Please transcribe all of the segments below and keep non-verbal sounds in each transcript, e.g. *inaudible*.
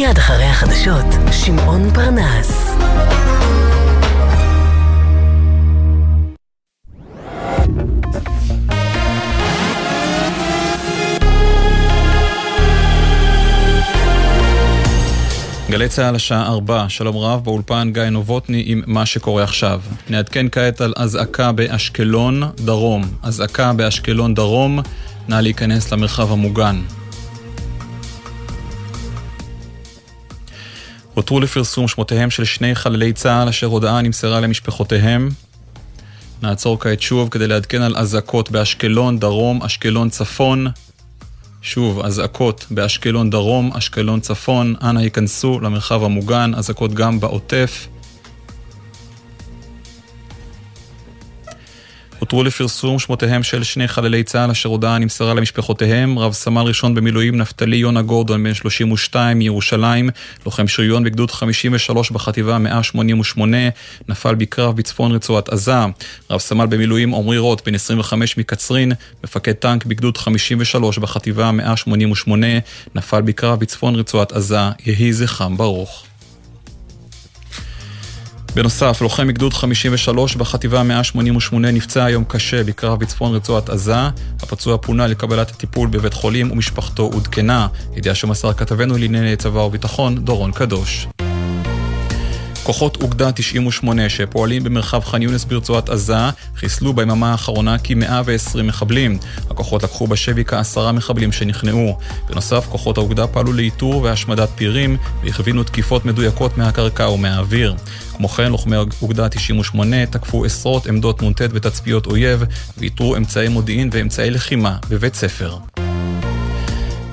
מיד אחרי החדשות, שמעון פרנס. גלי צה"ל השעה 4, שלום רב, באולפן גיא נובוטני עם מה שקורה עכשיו. נעדכן כעת על אזעקה באשקלון דרום. אזעקה באשקלון דרום, נא להיכנס למרחב המוגן. הותרו לפרסום שמותיהם של שני חללי צה"ל אשר הודעה נמסרה למשפחותיהם. נעצור כעת שוב כדי לעדכן על אזעקות באשקלון דרום, אשקלון צפון, שוב, אזעקות באשקלון דרום, אשקלון צפון, אנא ייכנסו למרחב המוגן, אזעקות גם בעוטף. הותרו לפרסום שמותיהם של שני חללי צה"ל אשר הודעה נמסרה למשפחותיהם, רב סמל ראשון במילואים נפתלי יונה גורדון בן 32 מירושלים, לוחם שריון בגדוד 53 בחטיבה 188, נפל בקרב בצפון רצועת עזה, רב סמל במילואים עמרי רוט בן 25 מקצרין, מפקד טנק בגדוד 53 בחטיבה 188, נפל בקרב בצפון רצועת עזה, יהי זכרם ברוך. בנוסף, לוחם מגדוד 53 בחטיבה 188 נפצע היום קשה בקרב בצפון רצועת עזה. הפצוע פונה לקבלת הטיפול בבית חולים ומשפחתו עודכנה. ידיעה שמסר כתבנו לענייני צבא וביטחון, דורון קדוש. כוחות אוגדה 98 שפועלים במרחב ח'אן יונס ברצועת עזה חיסלו ביממה האחרונה כ-120 מחבלים. הכוחות לקחו בשבי כעשרה מחבלים שנכנעו. בנוסף, כוחות האוגדה פעלו לאיתור והשמדת פירים והכווינו תקיפות מדויקות מהקרקע ומהאוויר. כמו כן, לוחמי אוגדה 98 תקפו עשרות עמדות נ"ט ותצפיות אויב ואיתרו אמצעי מודיעין ואמצעי לחימה בבית ספר.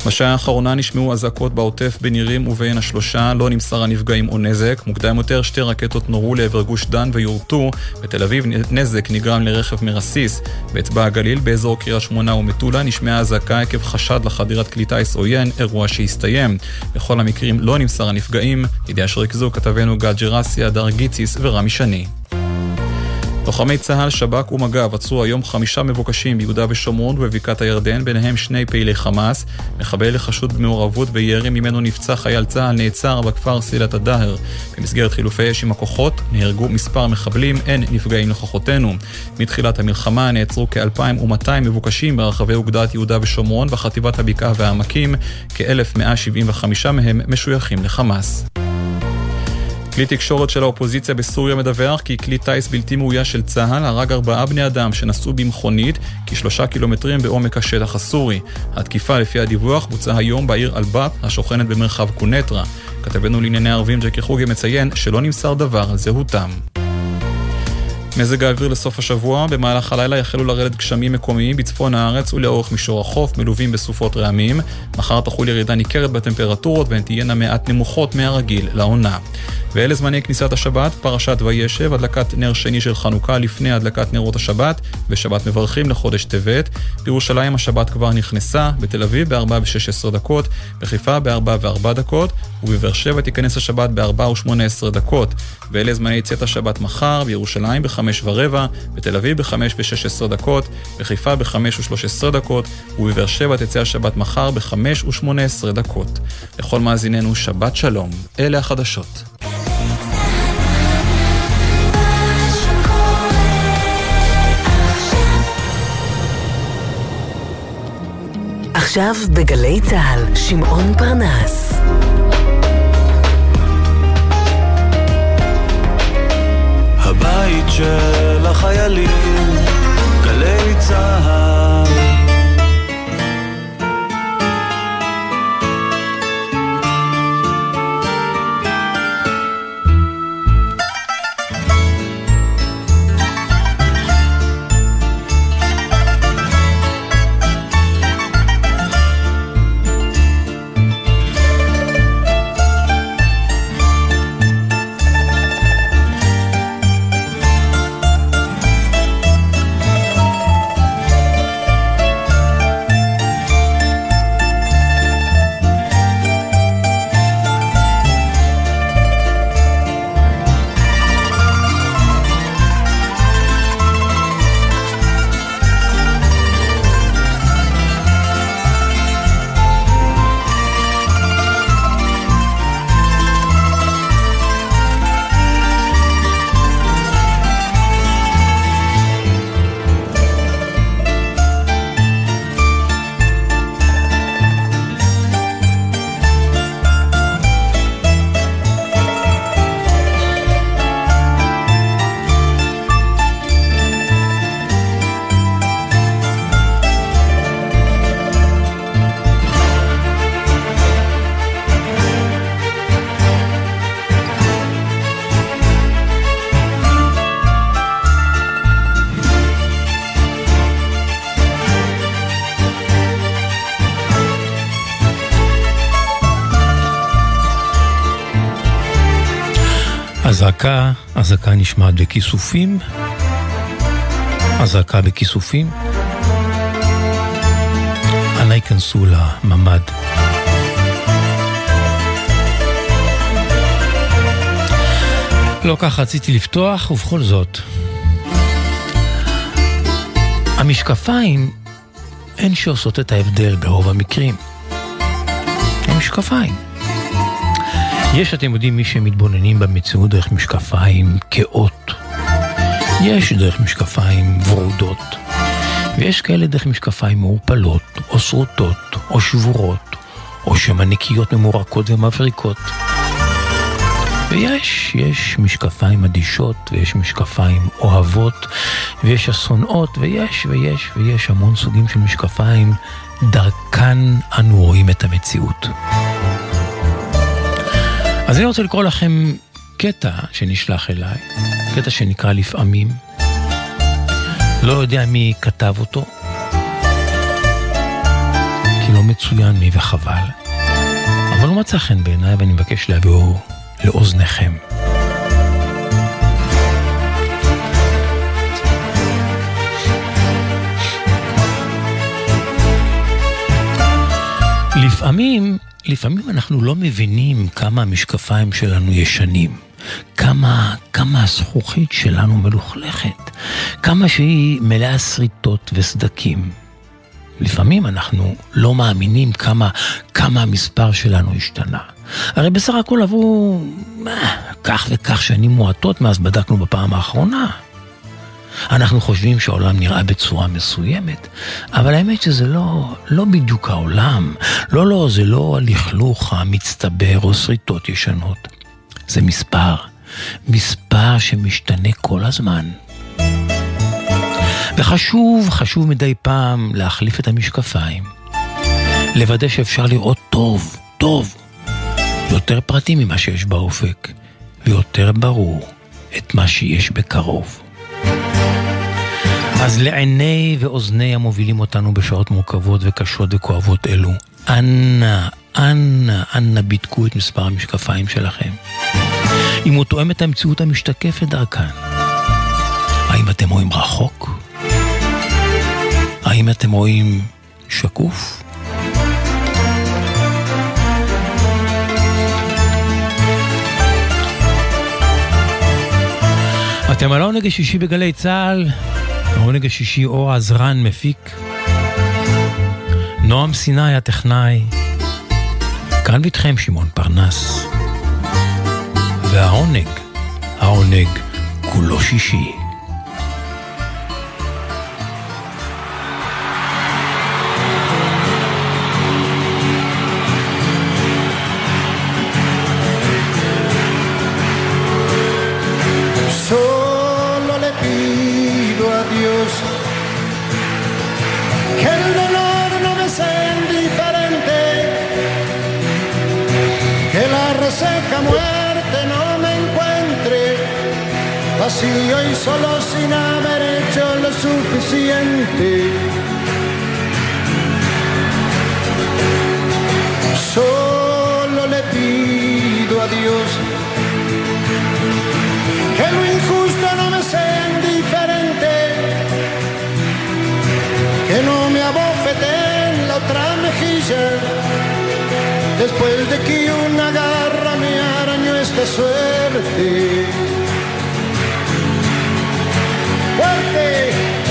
בשעה האחרונה נשמעו אזעקות בעוטף בנירים ובין השלושה, לא נמסר הנפגעים או נזק. מוקדם יותר שתי רקטות נורו לעבר גוש דן ויורטו. בתל אביב נזק נגרם לרכב מרסיס. באצבע הגליל, באזור קריית שמונה ומטולה, נשמעה אזעקה עקב חשד לחדירת כלי טיס עוין, אירוע שהסתיים. בכל המקרים לא נמסר הנפגעים. ידיעה שריכזו כתבנו גל ג'רסי, הדר גיציס ורמי שני. לוחמי צה"ל, שב"כ ומג"ב עצרו היום חמישה מבוקשים ביהודה ושומרון ובבקעת הירדן, ביניהם שני פעילי חמאס. מחבל לחשוד במעורבות בירי ממנו נפצע חייל צה"ל נעצר בכפר סילת הדהר. במסגרת חילופי אש עם הכוחות נהרגו מספר מחבלים, אין נפגעים לכוחותינו. מתחילת המלחמה נעצרו כ-2,200 מבוקשים ברחבי אוגדת יהודה ושומרון בחטיבת הבקעה והעמקים, כ-1,175 מהם משויכים לחמאס. כלי תקשורת של האופוזיציה בסוריה מדווח כי כלי טיס בלתי מאויש של צה"ל הרג ארבעה בני אדם שנסעו במכונית כשלושה קילומטרים בעומק השטח הסורי. התקיפה לפי הדיווח בוצעה היום בעיר אלבאב השוכנת במרחב קונטרה. כתבנו לענייני ערבים ג'קי חוגי מציין שלא נמסר דבר על זהותם. מזג האוויר לסוף השבוע, במהלך הלילה יחלו לרדת גשמים מקומיים בצפון הארץ ולאורך מישור החוף, מלווים בסופות רעמים. מחר תחול ירידה ניכרת בטמפרטורות והן תהיינה מעט נמוכות מהרגיל לעונה. ואלה זמני כניסת השבת, פרשת וישב, הדלקת נר שני של חנוכה לפני הדלקת נרות השבת, ושבת מברכים לחודש טבת. בירושלים השבת כבר נכנסה, בתל אביב ב-4 ו-16 דקות, בחיפה ב-4 ו-4 דקות, ובבאר שבע תיכנס השבת ב-4 ו-18 דקות. ואלה זמני צאת השבת מחר, בירושלים ב-5 ורבע, בתל אביב ב-5 ו-16 דקות, בחיפה ב-5 ו-13 דקות, ובבאר שבע תצא השבת מחר ב-5 ו-18 דקות. לכל מאזיננו שבת שלום, אלה החדשות. עכשיו בגלי צה"ל, שמעון פרנס. הבית של החיילים, גלי צה"ל אזעקה, אזעקה נשמעת בכיסופים, אזעקה בכיסופים. אנא ייכנסו לממ"ד. לא כך רציתי לפתוח, ובכל זאת. המשקפיים הן שעושות את ההבדל ברוב המקרים. המשקפיים. יש, אתם יודעים, מי שמתבוננים במציאות דרך משקפיים כאות. יש דרך משקפיים ורודות. ויש כאלה דרך משקפיים מעורפלות, או שרוטות, או שבורות, או שהן ענקיות ממורקות ומבריקות. ויש, יש משקפיים אדישות, ויש משקפיים אוהבות, ויש השונאות, ויש, ויש, ויש המון סוגים של משקפיים, דרכן אנו רואים את המציאות. אז אני רוצה לקרוא לכם קטע שנשלח אליי, קטע שנקרא לפעמים. לא יודע מי כתב אותו, כי לא מצוין מי וחבל. אבל הוא מצא חן בעיניי ואני מבקש להביאו לאוזניכם. לפעמים, לפעמים אנחנו לא מבינים כמה המשקפיים שלנו ישנים. כמה, כמה הזכוכית שלנו מלוכלכת, כמה שהיא מלאה שריטות וסדקים. לפעמים אנחנו לא מאמינים כמה, כמה המספר שלנו השתנה. הרי בסך הכל עברו אה, כך וכך שנים מועטות מאז בדקנו בפעם האחרונה. אנחנו חושבים שהעולם נראה בצורה מסוימת, אבל האמת שזה לא, לא בדיוק העולם. לא, לא, זה לא הלכלוך המצטבר או שריטות ישנות. זה מספר, מספר שמשתנה כל הזמן. וחשוב, חשוב מדי פעם להחליף את המשקפיים. לוודא שאפשר לראות טוב, טוב, יותר פרטים ממה שיש באופק, ויותר ברור את מה שיש בקרוב. אז לעיני ואוזני המובילים אותנו בשעות מורכבות וקשות וכואבות אלו, אנא, אנא, אנא בדקו את מספר המשקפיים שלכם. אם הוא תואם את המציאות המשתקפת דרכן. האם אתם רואים רחוק? האם אתם רואים שקוף? אתם על העונג השישי בגלי צה"ל, העונג השישי אור עזרן מפיק, נועם סיני הטכנאי, כאן ואיתכם שמעון פרנס. והעונג, העונג כולו שישי. Solo le pido a Dios que lo injusto no me sea indiferente, que no me abofete en la otra mejilla, después de que una garra me arañó esta suerte.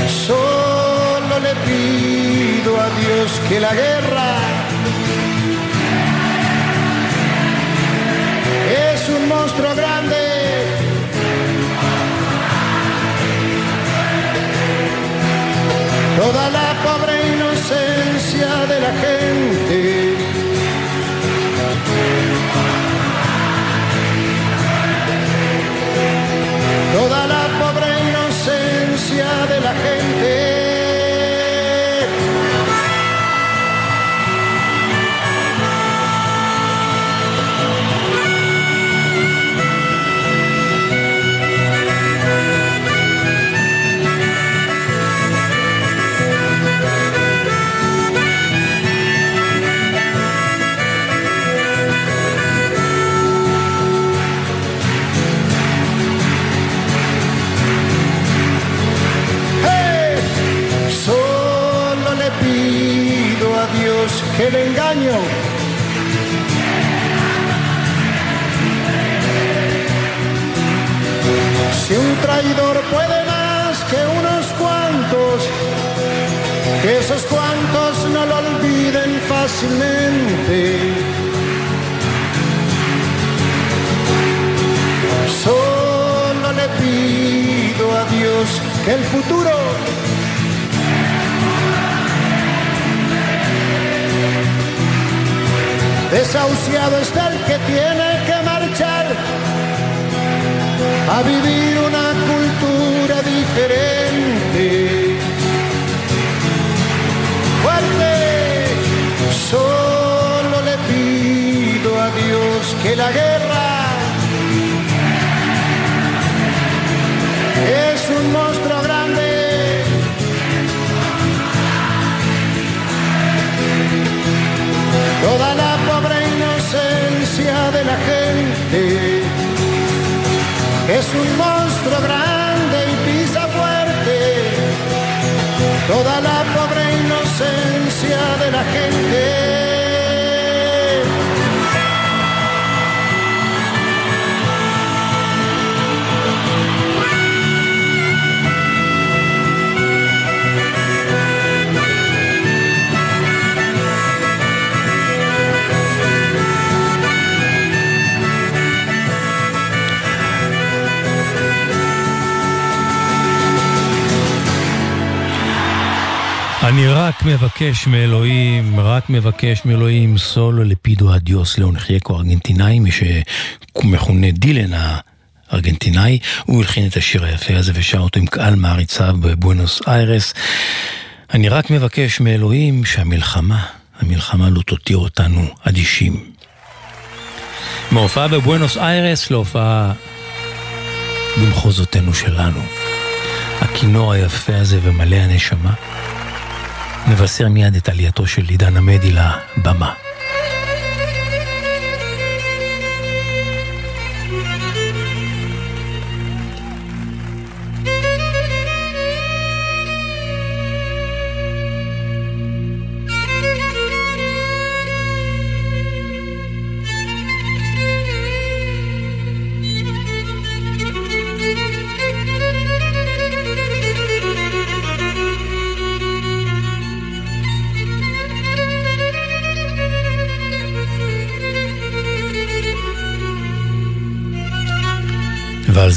Solo le pido a Dios que la guerra es un monstruo grande. Toda la pobre inocencia de la gente. Toda la el engaño. Si un traidor puede más que unos cuantos, que esos cuantos no lo olviden fácilmente. Solo le pido a Dios que el futuro desahuciado está el que tiene que marchar a vivir una cultura diferente. Fuerte, solo le pido a Dios que la guerra es un monstruo grande. Toda la es un monstruo grande y pisa fuerte toda la pobre inocencia de la gente. אני רק מבקש מאלוהים, רק מבקש מאלוהים, סולו לפידו אדיוס לאונחייקו ארגנטינאי, מי שמכונה דילן הארגנטינאי, הוא הלחין את השיר היפה הזה ושר אותו עם קהל מעריציו בבואנוס איירס. אני רק מבקש מאלוהים שהמלחמה, המלחמה לא תותיר אותנו אדישים. מהופעה בבואנוס איירס להופעה במחוזותינו שלנו. הכינור היפה הזה ומלא הנשמה. מבשר מיד את עלייתו של עידן עמדי לבמה.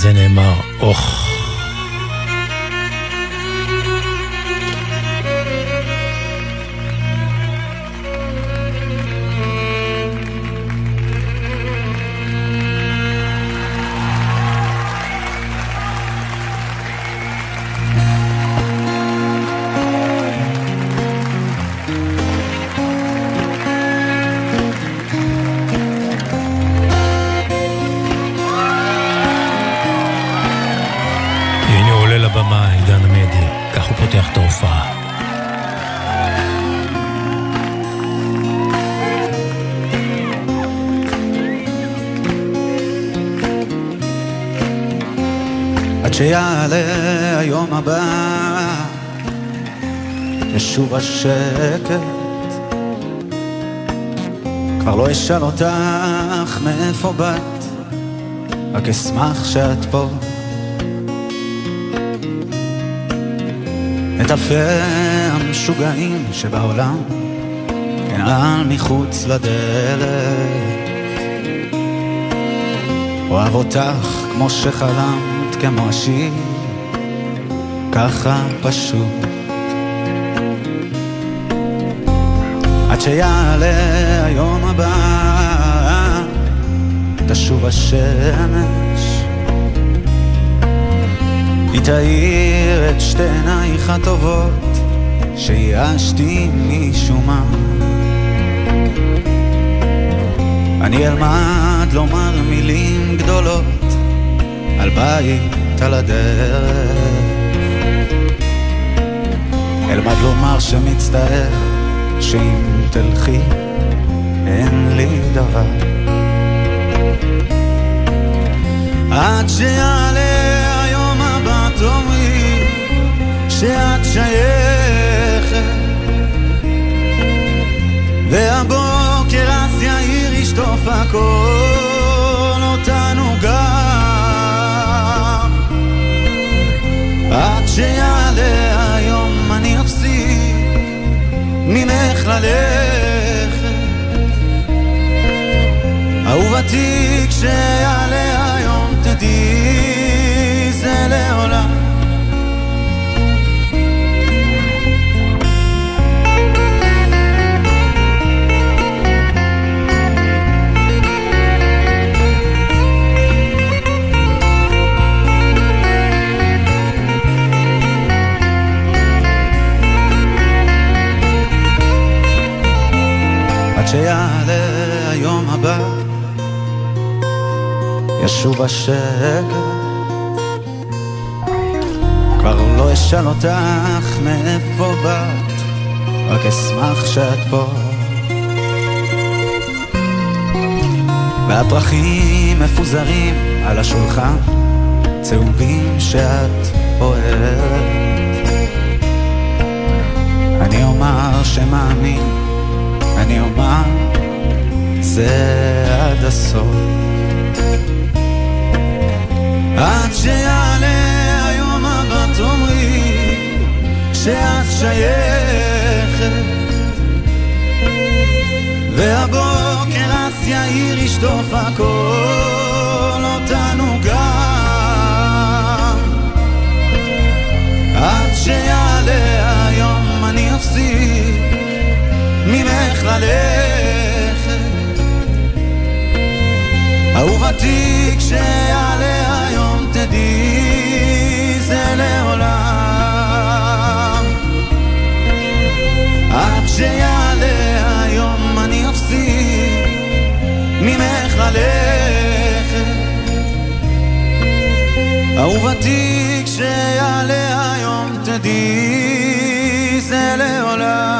ועל זה נאמר, הבא, ישוב השקט. כבר לא אשאל אותך מאיפה באת, רק אשמח שאת פה. את אלפי המשוגעים שבעולם, אנעל מחוץ לדלת. אוהב אותך כמו שחלמת, כמו השיר, ככה פשוט. עד שיעלה היום הבא, תשוב השמש, היא תאיר את שתי עינייך הטובות, שייאשתי משום מה. אני אלמד לומר מילים גדולות על בית על הדרך. אלמד לומר שמצטער שאם תלכי אין לי דבר. עד שיעלה היום הבא תאמרי שאת שייכת והבוקר אז יאיר ישטוף הכל אותנו גם ללכת. אהובתי כשיעלה היום תדעי זה לעולם. עד שיעלה היום הבא ישוב השקט. כבר לא אשאל אותך מאיפה באת רק אשמח שאת פה. והפרחים מפוזרים על השולחן צהובים שאת אוהבת אני אומר שמאמין אני אומר זה עד הסוף. עד שיעלה היום הבא תאמרי שאת שייכת. והבוקר אז יאיר ישטוף הכל אותנו גם. עד שיעלה ללכת. אהובתי כשיעלה היום תדעי זה לעולם. עד שיעלה היום אני אפסיק ממך ללכת. אהובתי כשיעלה היום תדעי זה לעולם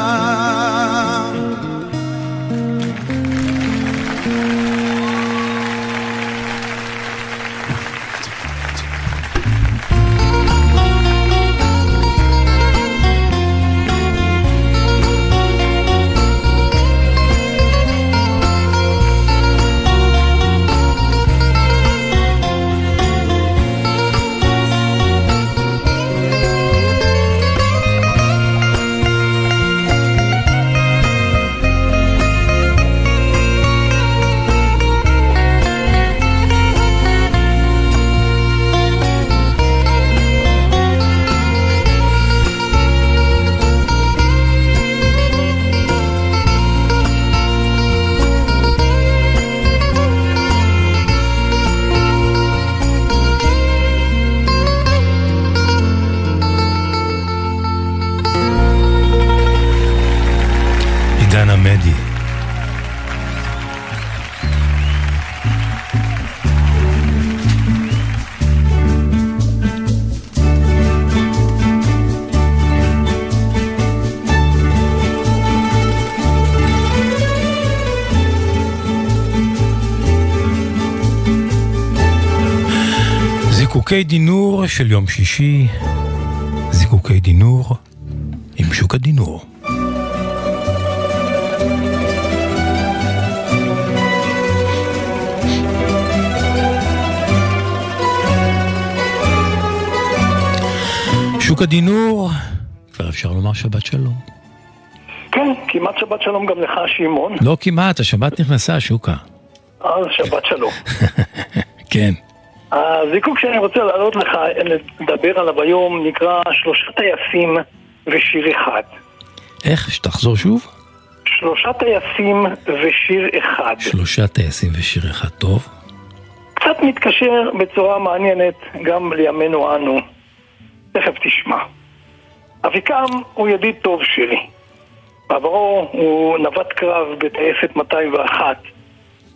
זיקוקי דינור של יום שישי, זיקוקי דינור עם שוק הדינור. שוק הדינור, כבר אפשר לומר שבת שלום. כן, כמעט שבת שלום גם לך, שמעון. לא כמעט, השבת נכנסה, שוקה. אז שבת שלום. *laughs* כן. הזיקוק שאני רוצה להעלות לך, לדבר עליו היום, נקרא שלושה טייסים ושיר אחד. איך? שתחזור שוב? שלושה טייסים ושיר אחד. שלושה טייסים ושיר אחד טוב. קצת מתקשר בצורה מעניינת גם לימינו אנו. תכף תשמע. אביקם הוא ידיד טוב שלי. בעברו הוא נווט קרב בטייסת 201.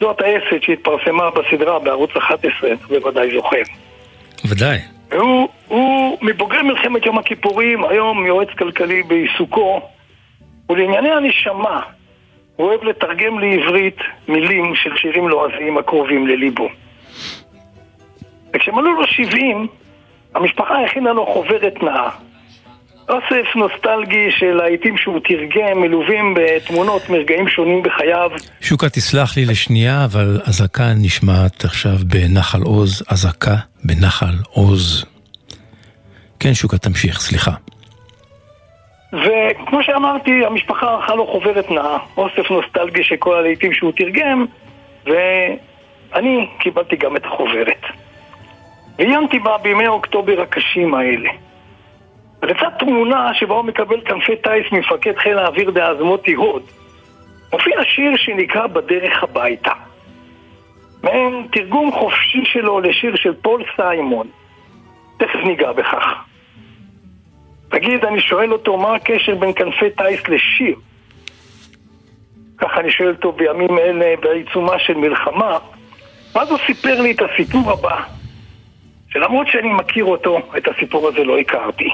זו הטייסת שהתפרסמה בסדרה בערוץ 11, אתה בוודאי זוכר. ודאי. הוא, הוא מבוגרי מלחמת יום הכיפורים, היום יועץ כלכלי בעיסוקו, ולענייני הנשמה, הוא אוהב לתרגם לעברית מילים של שירים לועזיים הקרובים לליבו. וכשמלאו לו 70, המשפחה הכינה לו חוברת נאה. אוסף נוסטלגי של העיתים שהוא תרגם, מלווים בתמונות מרגעים שונים בחייו. שוקה, תסלח לי לשנייה, אבל אזעקה נשמעת עכשיו בנחל עוז, אזעקה בנחל עוז. כן, שוקה, תמשיך, סליחה. וכמו שאמרתי, המשפחה ערכה לו חוברת נאה, אוסף נוסטלגי של כל הלעיתים שהוא תרגם, ואני קיבלתי גם את החוברת. ועיינתי בה בימי אוקטובר הקשים האלה. ולצד תמונה שבה הוא מקבל כנפי טיס ממפקד חיל האוויר דאז מוטי הוד, מופיע שיר שנקרא בדרך הביתה. מעין תרגום חופשי שלו לשיר של פול סיימון. תכף ניגע בכך. תגיד, אני שואל אותו, מה הקשר בין כנפי טיס לשיר? ככה אני שואל אותו בימים אלה, בעיצומה של מלחמה, ואז הוא סיפר לי את הסיפור הבא, שלמרות שאני מכיר אותו, את הסיפור הזה לא הכרתי.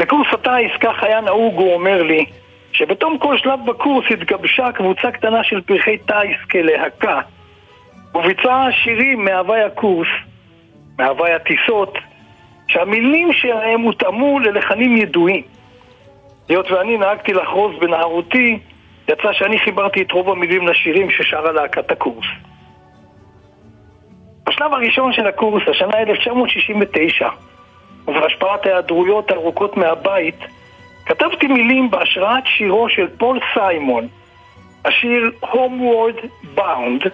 בקורס הטיס, כך היה נהוג, הוא אומר לי, שבתום כל שלב בקורס התגבשה קבוצה קטנה של פרחי טיס כלהקה, וביצעה שירים מהווי הקורס, מהווי הטיסות, שהמילים שלהם הותאמו ללחנים ידועים. היות ואני נהגתי לחרוז בנערותי, יצא שאני חיברתי את רוב המילים לשירים ששרה להקת הקורס. בשלב הראשון של הקורס, השנה 1969, ובהשפעת ההיעדרויות הארוכות מהבית, כתבתי מילים בהשראת שירו של פול סיימון, השיר Homeward Bound,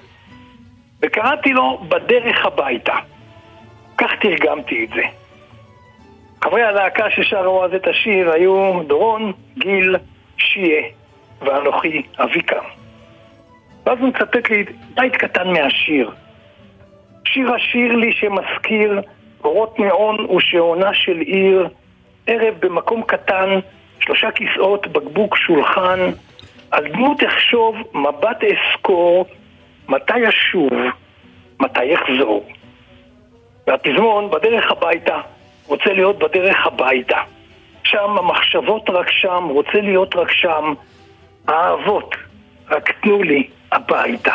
וקראתי לו בדרך הביתה. כך תרגמתי את זה. חברי הלהקה ששרו אז את השיר היו דורון, גיל, שיה ואנוכי אביקה. ואז הוא מצטט לי בית קטן מהשיר. שיר השיר לי שמזכיר אורות נאון ושעונה של עיר, ערב במקום קטן, שלושה כיסאות, בקבוק, שולחן, על דמות אחשוב, מבט אסקור, מתי אשוב, מתי אחזור. והפזמון בדרך הביתה, רוצה להיות בדרך הביתה. שם המחשבות רק שם, רוצה להיות רק שם, האהבות, רק תנו לי הביתה.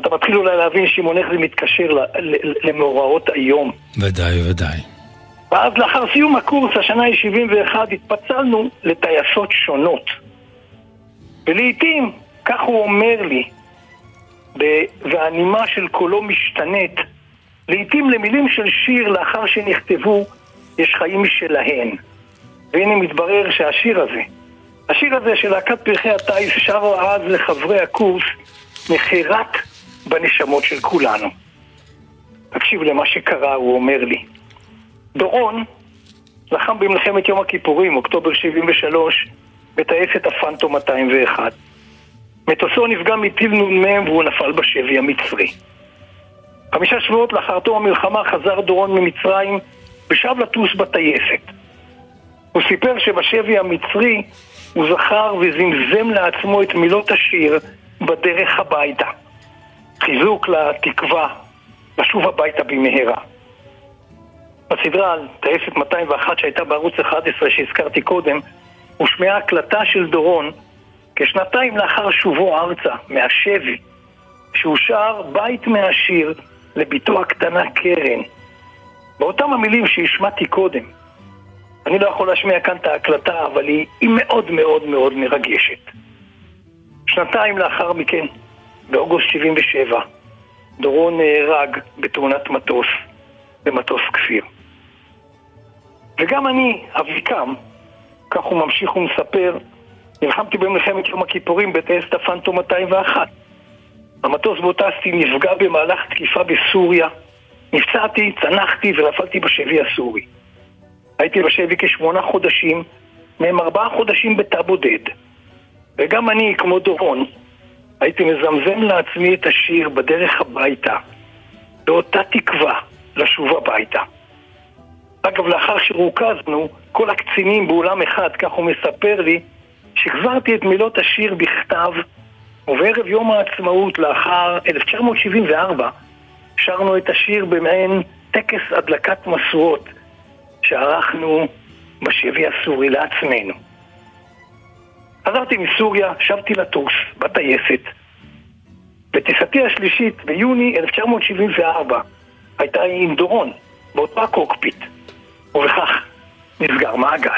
אתה מתחיל אולי להבין, שמעון, איך זה מתקשר למאורעות היום. ודאי, ודאי. ואז לאחר סיום הקורס, השנה היא 71, התפצלנו לטייסות שונות. ולעיתים, כך הוא אומר לי, והנימה של קולו משתנית, לעיתים למילים של שיר לאחר שנכתבו, יש חיים משלהן. והנה מתברר שהשיר הזה, השיר הזה של להקת פרחי הטיס שרו אז לחברי הקורס, נחרט בנשמות של כולנו. תקשיב למה שקרה, הוא אומר לי. דורון לחם במלחמת יום הכיפורים, אוקטובר 73, בטייסת הפנטום 201. מטוסו נפגע מטיל נ"מ והוא נפל בשבי המצרי. חמישה שבועות לאחר תום המלחמה חזר דורון ממצרים ושב לטוס בטייסת. הוא סיפר שבשבי המצרי הוא זכר וזמזם לעצמו את מילות השיר בדרך הביתה. חיזוק לתקווה לשוב הביתה במהרה. בסדרה על טייסת 201 שהייתה בערוץ 11 שהזכרתי קודם, הושמעה הקלטה של דורון כשנתיים לאחר שובו ארצה, מהשבי, שהוא שר בית מהשיר לביתו הקטנה קרן. באותם המילים שהשמעתי קודם. אני לא יכול להשמיע כאן את ההקלטה, אבל היא, היא מאוד מאוד מאוד מרגשת. שנתיים לאחר מכן, באוגוסט 77, דורון נהרג בתאונת מטוס, במטוס כפיר. וגם אני, אביקם, כך הוא ממשיך ומספר, נלחמתי במלחמת יום הכיפורים בטייסת הפנטום 201. המטוס בו טסתי נפגע במהלך תקיפה בסוריה, נפצעתי, צנחתי ונפלתי בשבי הסורי. הייתי בשבי כשמונה חודשים, מהם ארבעה חודשים בתא בודד. וגם אני, כמו דורון, הייתי מזמזם לעצמי את השיר בדרך הביתה, באותה תקווה לשוב הביתה. אגב, לאחר שרוכזנו, כל הקצינים באולם אחד, כך הוא מספר לי, שחזרתי את מילות השיר בכתב, ובערב יום העצמאות, לאחר 1974, שרנו את השיר במעין טקס הדלקת משואות שערכנו בשבי הסורי לעצמנו. חזרתי מסוריה, שבתי לטוס, בטייסת. בטיסתי השלישית, ביוני 1974, הייתה עם דורון, באותו הקוקפיט, ובכך נסגר מעגל.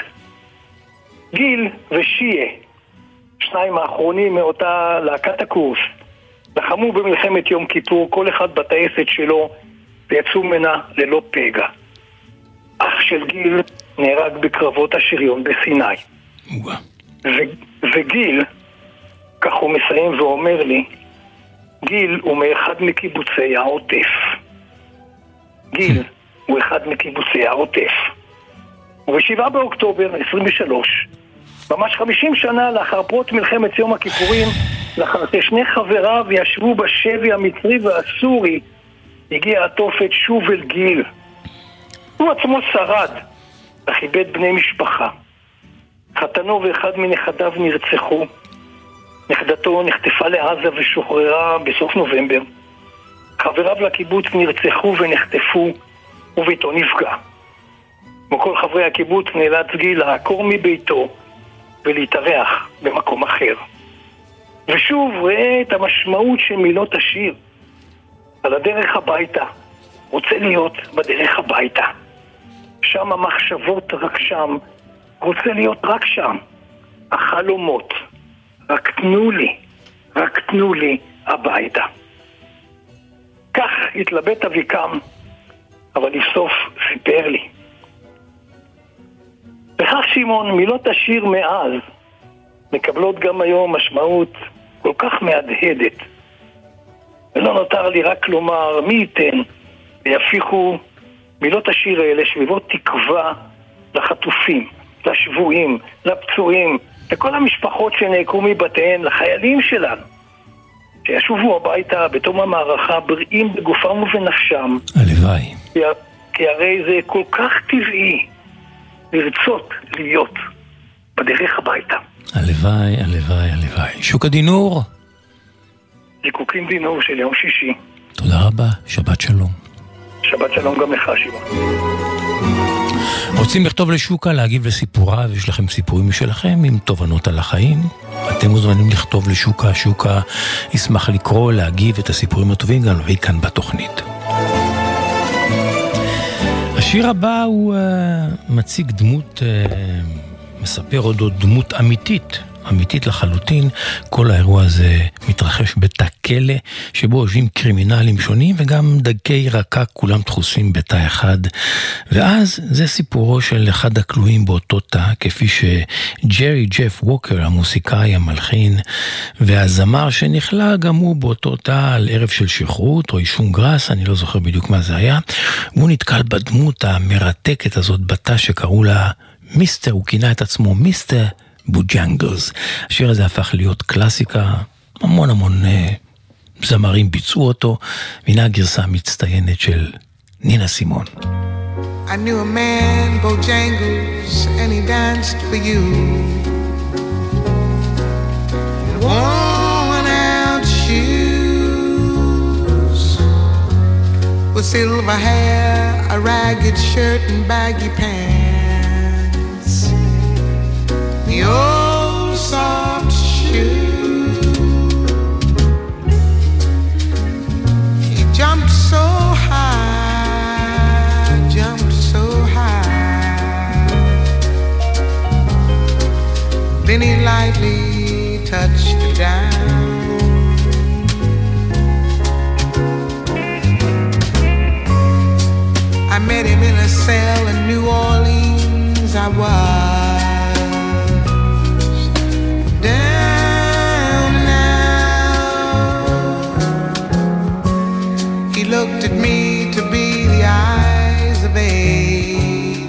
גיל ושיה, שניים האחרונים מאותה להקת הקורס, לחמו במלחמת יום כיפור, כל אחד בטייסת שלו, ויצאו ממנה ללא פגע. אך של גיל נהרג בקרבות השריון בסיני. ו- וגיל, כך הוא מסיים ואומר לי, גיל הוא מאחד מקיבוצי העוטף. גיל *laughs* הוא אחד מקיבוצי העוטף. וב-7 באוקטובר 23, ממש 50 שנה לאחר פרוץ מלחמת יום הכיפורים, לאחר ששני חבריו ישבו בשבי המצרי והסורי, הגיע התופת שוב אל גיל. הוא עצמו שרד, אך איבד בני משפחה. חתנו ואחד מנכדיו נרצחו. נכדתו נחטפה לעזה ושוחררה בסוף נובמבר. חבריו לקיבוץ נרצחו ונחטפו, וביתו נפגע. כמו כל חברי הקיבוץ נאלץ גיל לעקור מביתו ולהתארח במקום אחר. ושוב ראה את המשמעות של מילות השיר. על הדרך הביתה, רוצה להיות בדרך הביתה. שם המחשבות רק שם, רוצה להיות רק שם. החלומות, רק תנו לי, רק תנו לי הביתה. כך התלבט אביקם, אבל לבסוף סיפר לי. וכך שמעון, מילות השיר מאז מקבלות גם היום משמעות כל כך מהדהדת. ולא נותר לי רק לומר מי ייתן ויפיחו מילות השיר האלה שביבות תקווה לחטופים, לשבויים, לפצועים, לכל המשפחות שנעקרו מבתיהן, לחיילים שלנו, שישובו הביתה בתום המערכה בריאים בגופם ובנפשם. הלוואי. כי, כי הרי זה כל כך טבעי לרצות להיות בדרך הביתה. הלוואי, הלוואי, הלוואי. שוק הדינור. זיקוקים דינור של יום שישי. תודה רבה, שבת שלום. שבת שלום גם לך, שמעון. רוצים לכתוב לשוקה, להגיב לסיפוריו, יש לכם סיפורים משלכם עם תובנות על החיים? אתם מוזמנים לכתוב לשוקה, שוקה ישמח לקרוא, להגיב את הסיפורים הטובים, גם להביא כאן בתוכנית. השיר הבא הוא uh, מציג דמות, uh, מספר אודות דמות אמיתית. אמיתית לחלוטין. כל האירוע הזה מתרחש בתא כלא, שבו יושבים קרימינלים שונים וגם דגי רקק כולם דחוסים בתא אחד. ואז זה סיפורו של אחד הכלואים באותו תא, כפי שג'רי ג'ף ווקר, המוסיקאי, המלחין, והזמר שנכלא גם הוא באותו תא על ערב של שכרות או אישום גרס, אני לא זוכר בדיוק מה זה היה. והוא נתקל בדמות המרתקת הזאת בתא שקראו לה מיסטר, הוא כינה את עצמו מיסטר בוג'נגלס. השיר הזה הפך להיות קלאסיקה, המון המון uh, זמרים ביצעו אותו, והנה הגרסה המצטיינת של נינה סימון. I knew a man, Bojangles, and he danced for you. Worn out shoes, with silver hair, a ragged shirt, and baggy pants. Soft shoe. He jumped so high, jumped so high. Then he lightly touched the down. I met him in a cell in New Orleans. I was looked at me to be the eyes of age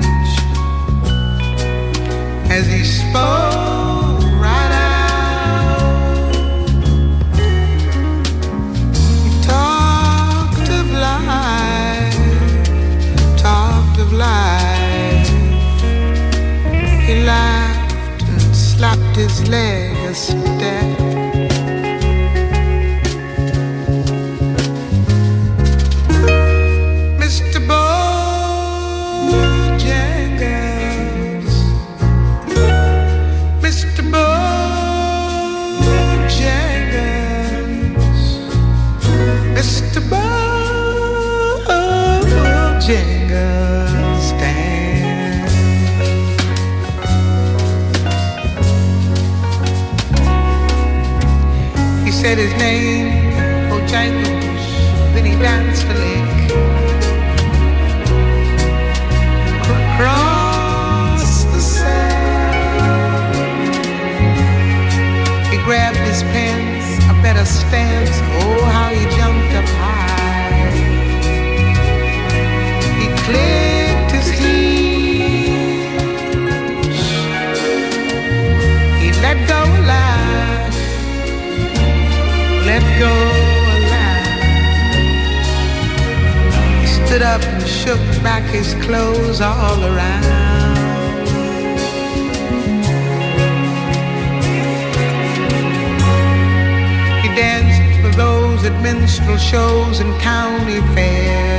as he spoke right out. He talked of life, talked of life. He laughed and slapped his leg a step. fence. Oh, how he jumped up high. He clicked his heels. He let go alive. Let go alive. He stood up and shook back his clothes all around. at minstrel shows and county fairs.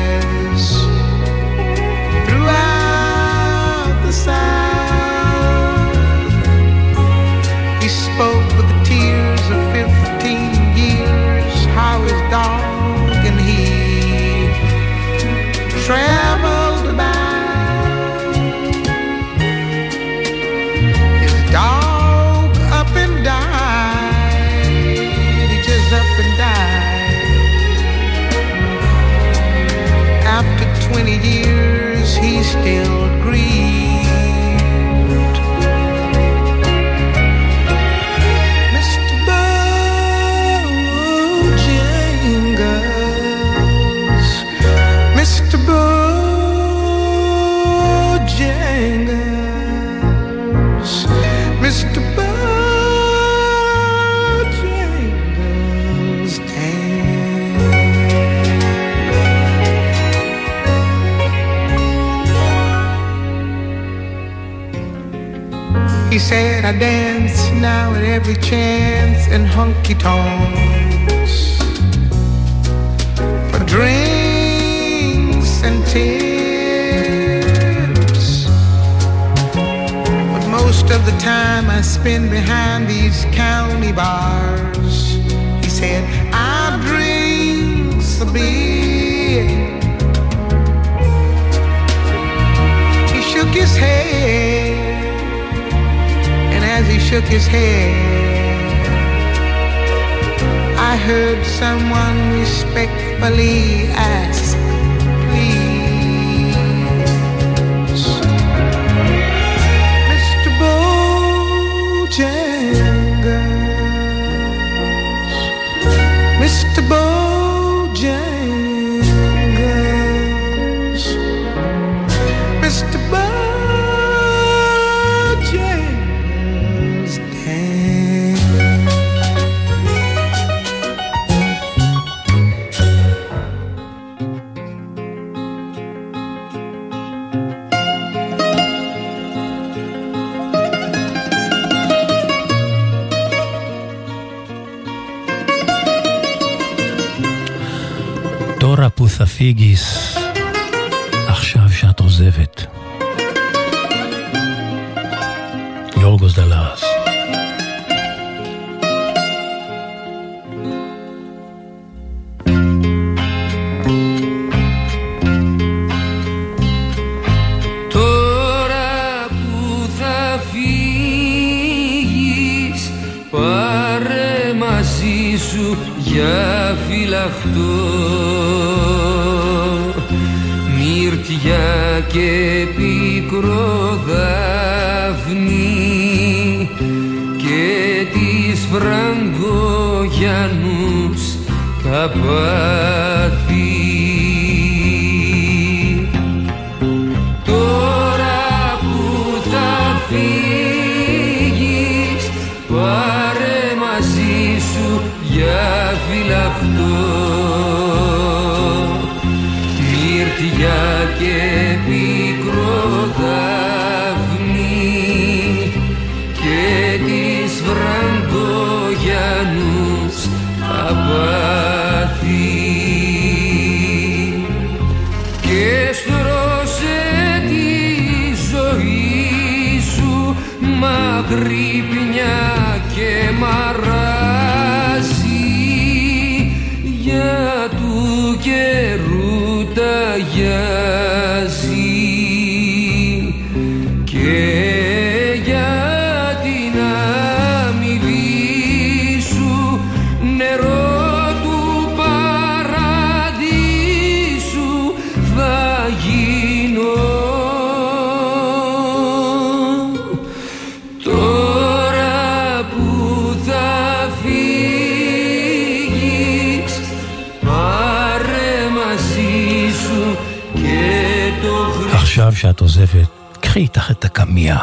every chance in hunky tonks for drinks and tips. But most of the time I spend behind these county bars, he said, I drink a beer. He shook his head he shook his head. I heard someone respectfully ask. Figis. αγρύπνια και μαράζει για του καιρού τα γυαλιά את הקמיע.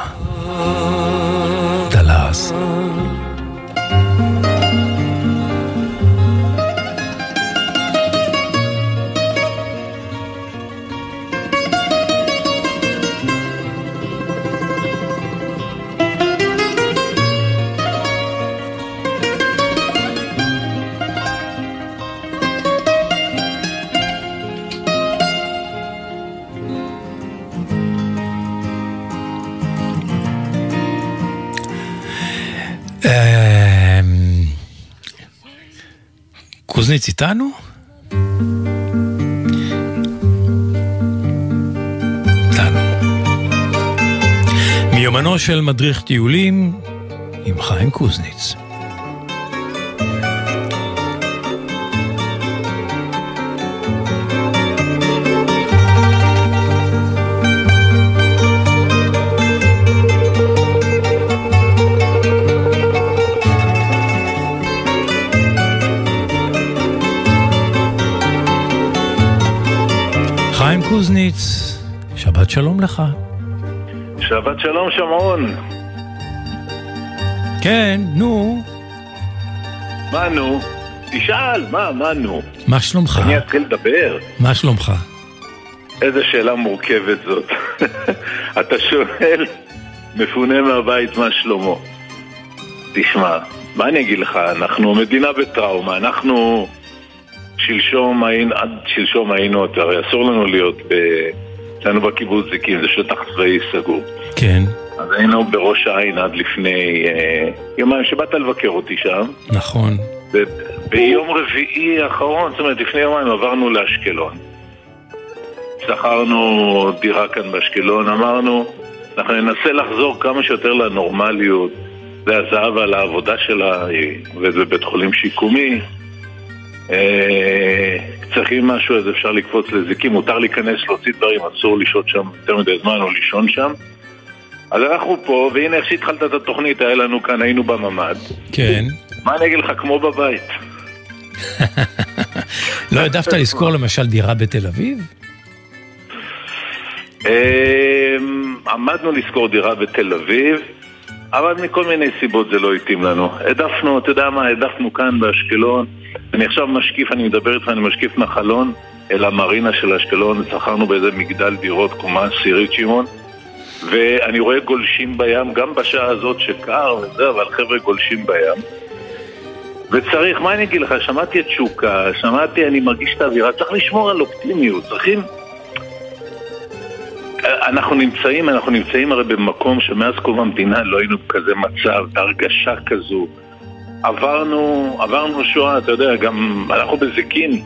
איתנו? איתנו. מיומנו של מדריך טיולים עם חיים קוזניץ. חיים קוזניץ, שבת שלום לך. שבת שלום שומרון. כן, נו, מה נו? תשאל, מה, מה נו? מה שלומך? אני אתחיל לדבר? מה שלומך? איזה שאלה מורכבת זאת. *laughs* אתה שואל, מפונה מהבית, מה שלמה? תשמע, מה אני אגיד לך, אנחנו מדינה בטראומה, אנחנו שלשום היינו, עד שלשום היינו, הרי אסור לנו להיות ב... אצלנו בקיבוץ זיקים, זה שטח צבאי סגור. כן, אז היינו בראש העין עד לפני אה, יומיים שבאת לבקר אותי שם. נכון. ביום רביעי האחרון, זאת אומרת לפני יומיים עברנו לאשקלון. שכרנו דירה כאן באשקלון, אמרנו, אנחנו ננסה לחזור כמה שיותר לנורמליות. זה הזהבה על העבודה שלה, היא עובדת בבית חולים שיקומי. אה, צריכים משהו, אז אפשר לקפוץ לזיקים, מותר להיכנס, להוציא דברים, אסור לשהות שם יותר מדי זמן או לישון שם. אז אנחנו פה, והנה איך שהתחלת את התוכנית, היה לנו כאן, היינו בממ"ד. כן. מה אני אגיד לך, כמו בבית. לא העדפת לשכור למשל דירה בתל אביב? אמ, עמדנו לשכור דירה בתל אביב, אבל מכל מיני סיבות זה לא התאים לנו. העדפנו, אתה יודע מה, העדפנו כאן באשקלון. אני עכשיו משקיף, אני מדבר איתך, אני משקיף מהחלון אל המרינה של אשקלון, שכרנו באיזה מגדל דירות, קומה עשירית שמעון. ואני רואה גולשים בים, גם בשעה הזאת שקר וזה, אבל חבר'ה גולשים בים. וצריך, מה אני אגיד לך, שמעתי את שוקה, שמעתי, אני מרגיש את האווירה, צריך לשמור על אופטימיות, צריכים... אנחנו נמצאים, אנחנו נמצאים הרי במקום שמאז קום המדינה לא היינו בכזה מצב, בהרגשה כזו. עברנו, עברנו שואה, אתה יודע, גם אנחנו בזיקים.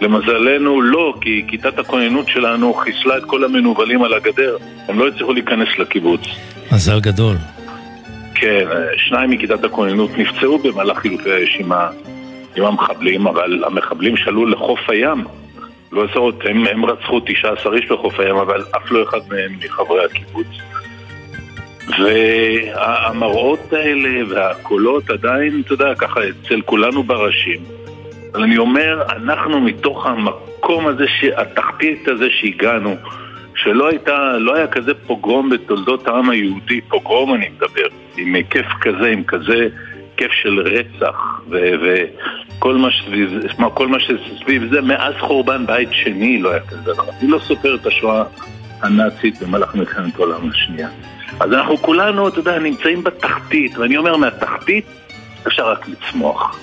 למזלנו לא, כי כיתת הכוננות שלנו חיסלה את כל המנוולים על הגדר. הם לא הצליחו להיכנס לקיבוץ. מזל גדול. כן, שניים מכיתת הכוננות נפצעו במהלך חילופי האש עם המחבלים, אבל המחבלים שעלו לחוף הים. לא עשרות, הם, הם רצחו 19 איש בחוף הים, אבל אף לא אחד מהם מחברי הקיבוץ. והמראות האלה והקולות עדיין, אתה יודע, ככה אצל כולנו בראשים. אבל אני אומר, אנחנו מתוך המקום הזה, התחתית הזה שהגענו, שלא הייתה, לא היה כזה פוגרום בתולדות העם היהודי, פוגרום אני מדבר, עם היקף כזה, עם כזה היקף של רצח, ו- וכל מה שסביב, כל מה שסביב זה, מאז חורבן בית שני לא היה כזה דבר. אני לא סופר את השואה הנאצית במהלך מלחמת העולם השנייה. אז אנחנו כולנו, אתה יודע, נמצאים בתחתית, ואני אומר, מהתחתית אפשר רק לצמוח.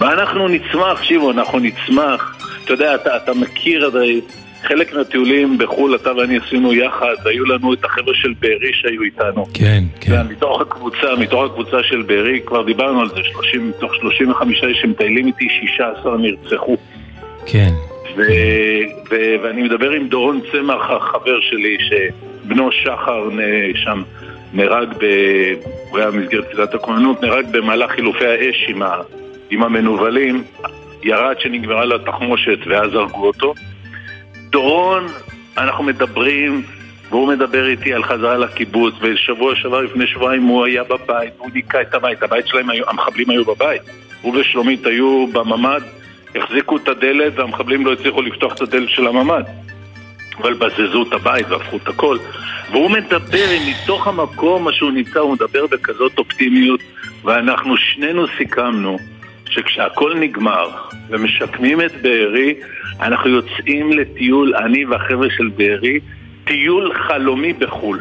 ואנחנו נצמח, שיבו, אנחנו נצמח. אתה יודע, אתה, אתה מכיר הרי חלק מהטיולים בחו"ל, אתה ואני עשינו יחד, היו לנו את החבר'ה של בארי שהיו איתנו. כן, כן. מתוך הקבוצה, מתוך הקבוצה של בארי, כבר דיברנו על זה, 30, מתוך 35 איש שמטיילים איתי, 16 נרצחו. כן. ו, ו, ואני מדבר עם דורון צמח, החבר שלי, שבנו שחר שם נהרג, ב, הוא היה במסגרת קצידת הכוננות, נהרג במהלך חילופי האש עם, ה, עם המנוולים, ירד שנגמרה לו התחמושת ואז הרגו אותו. דורון, אנחנו מדברים, והוא מדבר איתי על חזרה לקיבוץ, ושבוע שעבר לפני שבועיים הוא היה בבית, הוא ניקה את הבית, הבית שלהם, היו, המחבלים היו בבית. הוא ושלומית היו בממ"ד, החזיקו את הדלת והמחבלים לא הצליחו לפתוח את הדלת של הממ"ד. אבל בזזו את הבית והפכו את הכל. והוא מדבר, מתוך המקום שהוא נמצא, הוא מדבר בכזאת אופטימיות, ואנחנו שנינו סיכמנו שכשהכול נגמר ומשקמים את בארי, אנחנו יוצאים לטיול, אני והחבר'ה של בארי, טיול חלומי בחו"ל.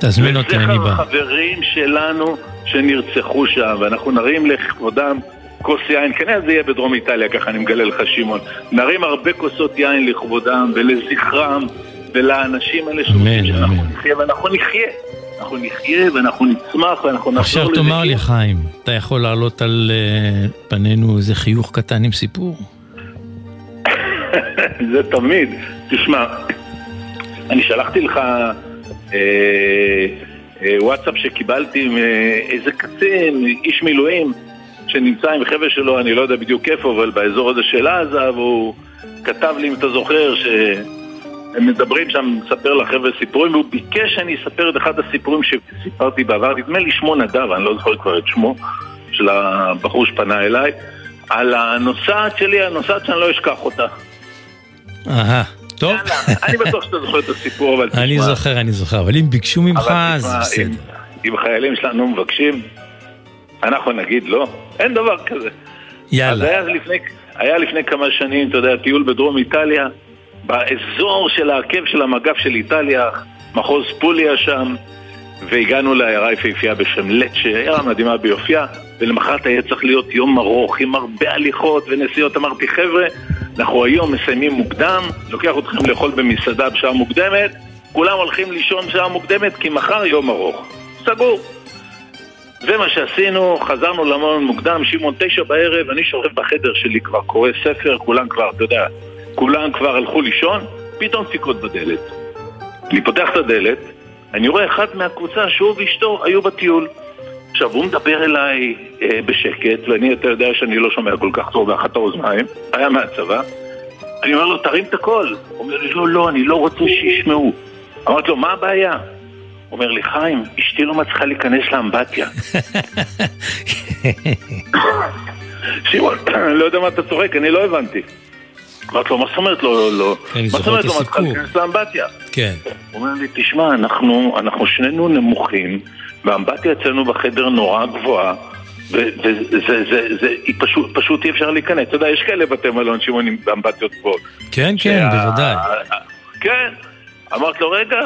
תזמין אותי, אני לזכר בא. החברים שלנו שנרצחו שם, ואנחנו נרים לכבודם כוס יין, כנראה זה יהיה בדרום איטליה, ככה אני מגלה לך שמעון. נרים הרבה כוסות יין לכבודם ולזכרם ולאנשים האלה אמן, שאנחנו. נחיה, ואנחנו נחיה. אנחנו נחיה ואנחנו נצמח ואנחנו נחזור עכשיו לזה. תאמר לי, חיים, אתה יכול להעלות על אה, פנינו איזה חיוך קטן עם סיפור? *laughs* זה תמיד. תשמע, אני שלחתי לך אה, אה, וואטסאפ שקיבלתי מאיזה קצין, איש מילואים, שנמצא עם חבר'ה שלו, אני לא יודע בדיוק איפה, אבל באזור הזה של עזה, והוא כתב לי, אם אתה זוכר, שהם מדברים שם, מספר לחבר'ה סיפורים, והוא ביקש שאני אספר את אחד הסיפורים שסיפרתי בעבר, נדמה לי שמו נדב, אני לא זוכר כבר את שמו, של הבחור שפנה אליי, על הנוסעת שלי, הנוסעת שאני לא אשכח אותה. אהה, טוב. אני בטוח שאתה זוכר את הסיפור, אבל *laughs* תשמע. אני זוכר, אני זוכר, אבל אם ביקשו ממך, אז בסדר. אם- חיילים שלנו מבקשים, אנחנו נגיד לא. אין דבר כזה. אז יאללה. היה לפני, היה לפני כמה שנים, אתה יודע, טיול בדרום איטליה, באזור של העקב של המגף של איטליה, מחוז פוליה שם, והגענו לעיירה יפהפייה בשם לצ'ה, עיירה מדהימה ביופייה, ולמחרת היה צריך להיות יום ארוך עם הרבה הליכות ונסיעות. אמרתי, חבר'ה, אנחנו היום מסיימים מוקדם, לוקח אתכם לאכול במסעדה בשעה מוקדמת, כולם הולכים לישון בשעה מוקדמת כי מחר יום ארוך. סגור. זה מה שעשינו, חזרנו למון מוקדם, שמעון תשע בערב, אני שוכב בחדר שלי כבר קורא ספר, כולם כבר, אתה יודע, כולם כבר הלכו לישון, פתאום דפיקות בדלת. אני פותח את הדלת, אני רואה אחד מהקבוצה שהוא ואשתו היו בטיול. עכשיו, הוא מדבר אליי אה, בשקט, ואני, אתה יודע שאני לא שומע כל כך טוב באחת האוזניים, היה מהצבא. אני אומר לו, תרים את הקול. הוא אומר לי, לא, לא, אני לא רוצה שישמעו. אמרתי לו, מה הבעיה? הוא אומר לי, חיים, אשתי לא מצליחה להיכנס לאמבטיה. *laughs* שמעון, *coughs* לא יודע מה אתה צוחק, אני לא הבנתי. אמרתי לו, מה זאת אומרת לא, לא? אני מה זאת זוכר אומרת את לא מצליחה הסיפור. להיכנס לאמבטיה? כן. הוא אומר לי, תשמע, אנחנו, אנחנו שנינו נמוכים, והאמבטיה אצלנו בחדר נורא גבוהה, וזה, זה, זה, היא פשוט, פשוט אי אפשר להיכנס. אתה יודע, יש כאלה בתי מלון שמונים באמבטיות גבוהות. כן, כן, בוודאי. כן. אמרתי לו, רגע,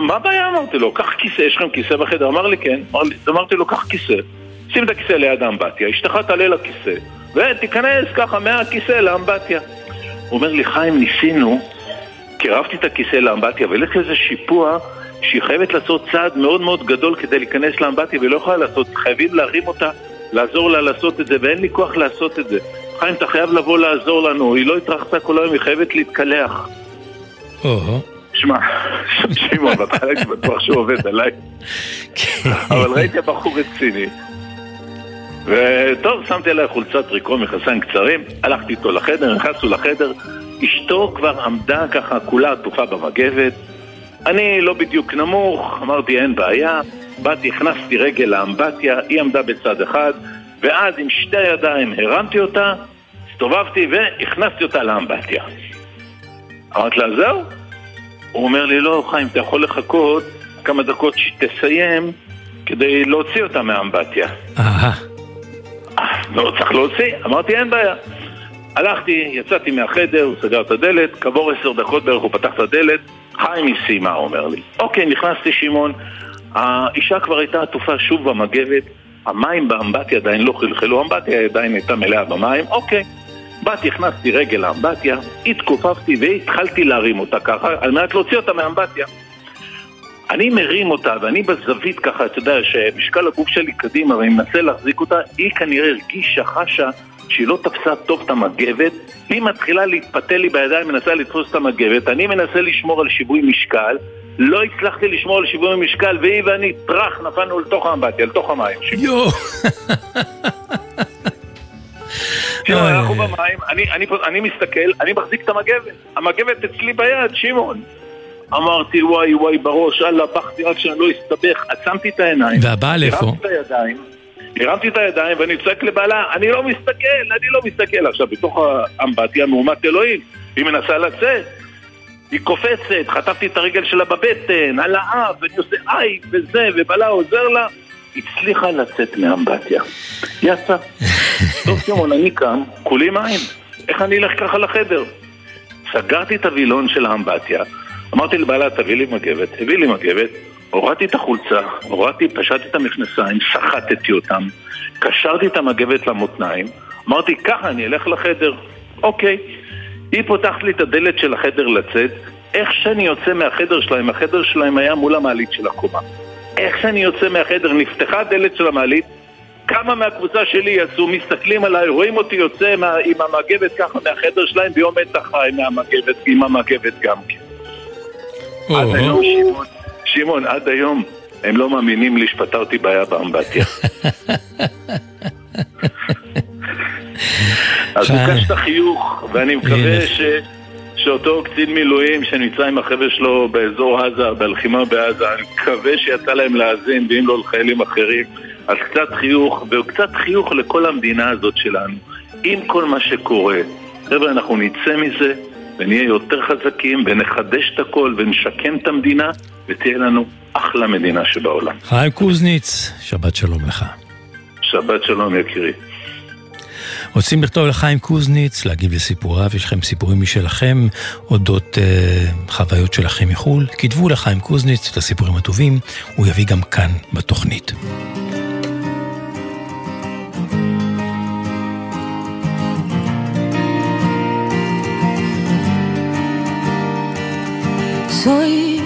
מה הבעיה? אמרתי לו, קח כיסא, יש לכם כיסא בחדר? אמר לי, כן. אמרתי לו, קח כיסא, שים את הכיסא ליד האמבטיה, אשתך תעלה לכיסא, ותיכנס ככה מהכיסא לאמבטיה. הוא אומר לי, חיים, ניסינו, קירבתי את הכיסא לאמבטיה, יש לזה שיפוע שהיא חייבת לעשות צעד מאוד מאוד גדול כדי להיכנס לאמבטיה, והיא לא יכולה לעשות, חייבים להרים אותה, לעזור לה לעשות את זה, ואין לי כוח לעשות את זה. חיים, אתה חייב לבוא לעזור לנו, היא לא התרחצה כל היום, היא חייבת להתקלח. שמע, שמעון, בהתחלה הייתי בטוח שהוא עובד עליי, אבל ראיתי בחור רציני. וטוב, שמתי עליי חולצת טריקו מכסיים קצרים, הלכתי איתו לחדר, נכנסנו לחדר, אשתו כבר עמדה ככה כולה עטופה במגבת, אני לא בדיוק נמוך, אמרתי אין בעיה, באתי, הכנסתי רגל לאמבטיה, היא עמדה בצד אחד, ואז עם שתי הידיים הרמתי אותה, הסתובבתי והכנסתי אותה לאמבטיה. אמרתי לה, זהו? הוא אומר לי, לא, חיים, אתה יכול לחכות כמה דקות שתסיים כדי להוציא אותה מהאמבטיה. אהה. לא, צריך להוציא. אמרתי, אין בעיה. הלכתי, יצאתי מהחדר, הוא סגר את הדלת, כעבור עשר דקות בערך הוא פתח את הדלת, חיים היא סיימה, הוא אומר לי. אוקיי, נכנסתי שמעון, האישה כבר הייתה עטופה שוב במגבת, המים באמבטיה עדיין לא חלחלו, האמבטיה עדיין הייתה מלאה במים, אוקיי. באתי, הכנסתי רגל לאמבטיה, התכופפתי והתחלתי להרים אותה ככה, על מנת להוציא אותה מהאמבטיה. אני מרים אותה, ואני בזווית ככה, אתה יודע, שמשקל הגוף שלי קדימה, ואני מנסה להחזיק אותה, היא כנראה הרגישה, חשה, שהיא לא תפסה טוב את המגבת, היא מתחילה להתפתל לי בידיים, מנסה לתפוס את המגבת, אני מנסה לשמור על שיווי משקל, לא הצלחתי לשמור על שיווי משקל, והיא ואני, טראח, נפלנו לתוך האמבטיה, לתוך המים. יואו. *laughs* אוי, אנחנו. במים, אני, אני, אני מסתכל, אני מחזיק את המגבת. המגבת אצלי ביד, שמעון. אמרתי, וואי וואי בראש, אללה, בכתי רק שאני לא אסתבך. עצמתי את העיניים. והבעל איפה? הרמתי את הידיים, הרמתי את הידיים ואני צועק לבעלה, אני לא מסתכל, אני לא מסתכל. עכשיו, בתוך האמבטיה מהומת אלוהים, היא מנסה לצאת. היא קופצת, חטפתי את הרגל שלה בבטן, על האף, ואני עושה איי, וזה, ובעלה עוזר לה. הצליחה לצאת מהאמבטיה. יצא. *laughs* טוב, שמעון, אני קם, כולי מים. איך אני אלך ככה לחדר? סגרתי את הווילון של האמבטיה, אמרתי לבעלה, תביא לי מגבת, הביא לי מגבת, הורדתי את החולצה, הורדתי, פשטתי את המכנסיים, סחטתי אותם, קשרתי את המגבת למותניים, אמרתי, ככה אני אלך לחדר. אוקיי. היא פותחת לי את הדלת של החדר לצאת, איך שאני יוצא מהחדר שלהם, החדר שלהם היה מול המעלית של הקומה. איך שאני יוצא מהחדר, נפתחה הדלת של המעלית, כמה מהקבוצה שלי יצאו, מסתכלים עליי, רואים אותי יוצא עם המגבת ככה מהחדר שלהם, ביום מתח חי מהמגבת, עם המגבת גם כן. עד היום, שמעון, שמעון, עד היום הם לא מאמינים לי שפתרתי בעיה באמבטיה. *laughs* אז ביקשת את החיוך, ואני מקווה ש... שאותו קצין מילואים שנמצא עם החבר'ה שלו באזור עזה, בלחימה בעזה, אני מקווה שיצא להם להאזין, ואם לא לחיילים אחרים, אז קצת חיוך, וקצת חיוך לכל המדינה הזאת שלנו, עם כל מה שקורה. חבר'ה, אנחנו נצא מזה, ונהיה יותר חזקים, ונחדש את הכל, ונשקם את המדינה, ותהיה לנו אחלה מדינה שבעולם. חיים קוזניץ, שבת שלום לך. שבת שלום יקירי. רוצים לכתוב לחיים קוזניץ, להגיב לסיפוריו, יש לכם סיפורים משלכם, אודות אה, חוויות שלכם מחו"ל, כתבו לחיים קוזניץ את הסיפורים הטובים, הוא יביא גם כאן בתוכנית. Soy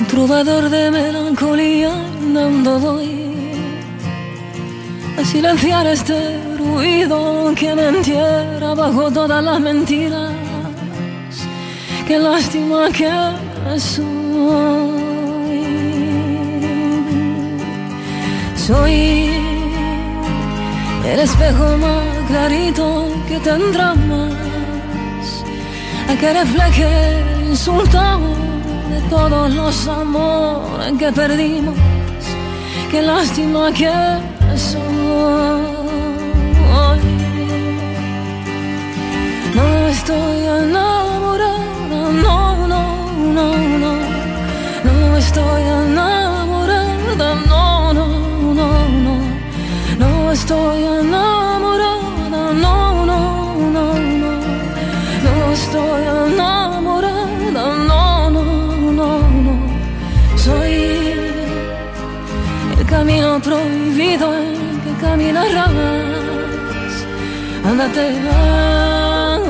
un trovador de melancolía andando voy a silenciar este ruido que me entierra bajo todas las mentiras. Qué lástima que soy. Soy el espejo más clarito que tendrá más a que refleje el insultado de todos los amores que perdimos. Qué lástima que soy. No estoy enamorada, no, no, no, no. No estoy enamorada, Anda.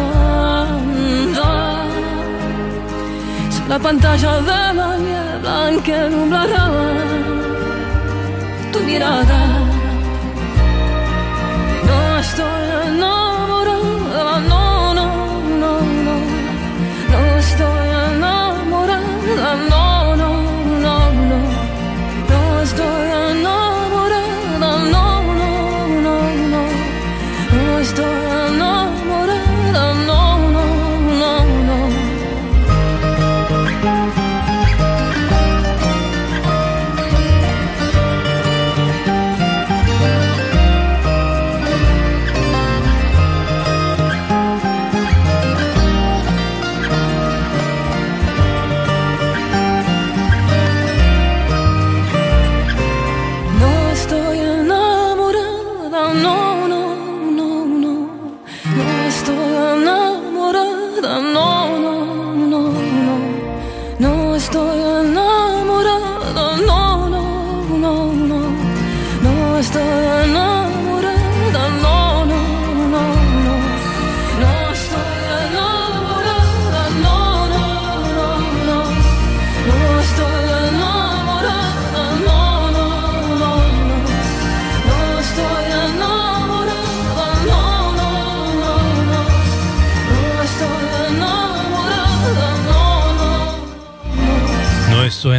Soy la pantalla de la niebla en que nublará tu mirada.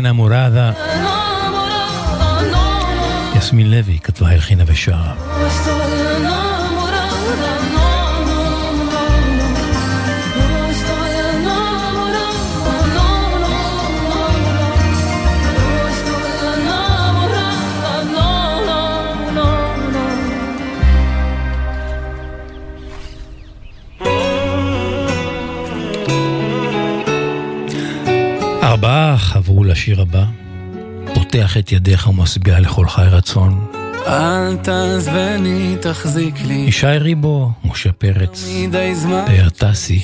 Enamorada. יסמין לוי כתבה, הלחינה ושרה. עברו לשיר הבא. פותח את ידיך ומשביע לכל חי רצון. אל תעזבני, תחזיק לי. ישי ריבו, משה פרץ, פאר טסי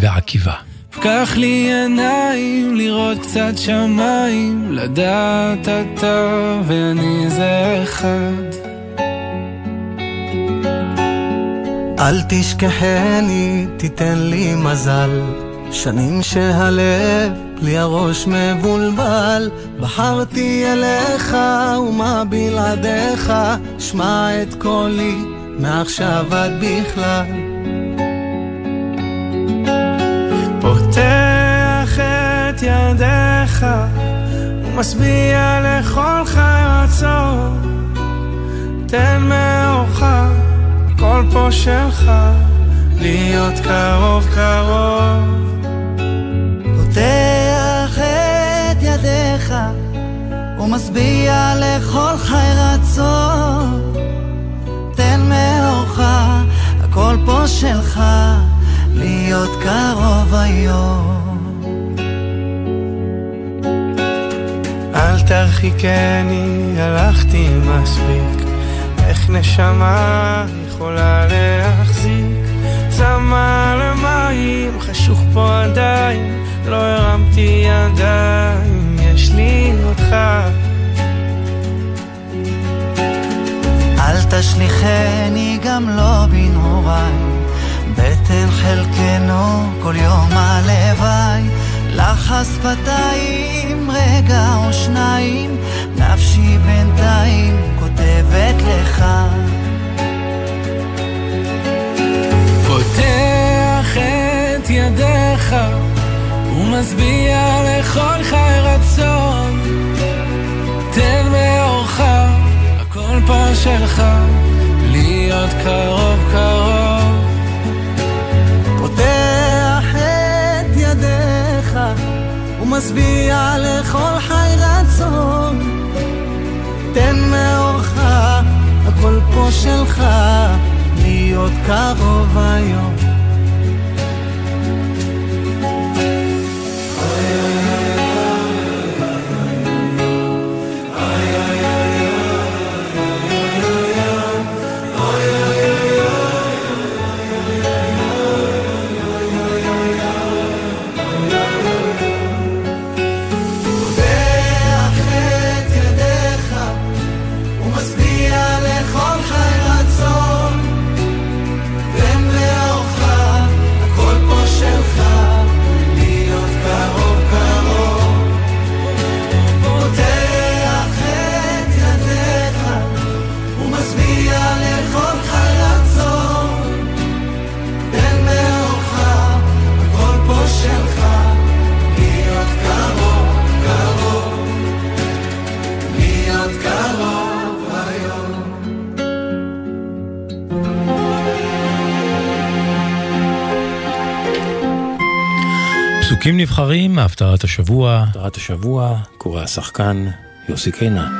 ועקיבא. פקח לי עיניים, לראות קצת שמיים, לדעת אתה ואני זה אחד. אל תשכחני, תיתן לי מזל, שנים שהלב בלי הראש מבולבל, בחרתי אליך ומה בלעדיך, שמע את קולי מעכשיו עד בכלל. פותח את ידיך ומשביע לכל חי רצון, תן מאורך, הכל פה שלך, להיות קרוב קרוב. ידיך ומשביע לכל חי רצון תן מאורך, הכל פה שלך, להיות קרוב היום. אל תרחיקני, הלכתי מספיק, איך נשמה יכולה להחזיק? צמא למים, חשוך פה עדיין, לא הרמתי ידיים, לי אותך. אל תשליכני גם לא בנעוריי, בטן חלקנו כל יום הלוואי, לחס שפתיים רגע או שניים, נפשי בינתיים כותבת לך. פותח את ידיך ומשביע לכל חי רצון. תן מאורך, הכל פה שלך, להיות קרוב קרוב. פותח את ידיך ומשביע לכל חי רצון. תן מאורך, הכל פה שלך, להיות קרוב היום. פסוקים נבחרים מהפטרת השבוע. הפטרת השבוע קורא השחקן יוסי קינן.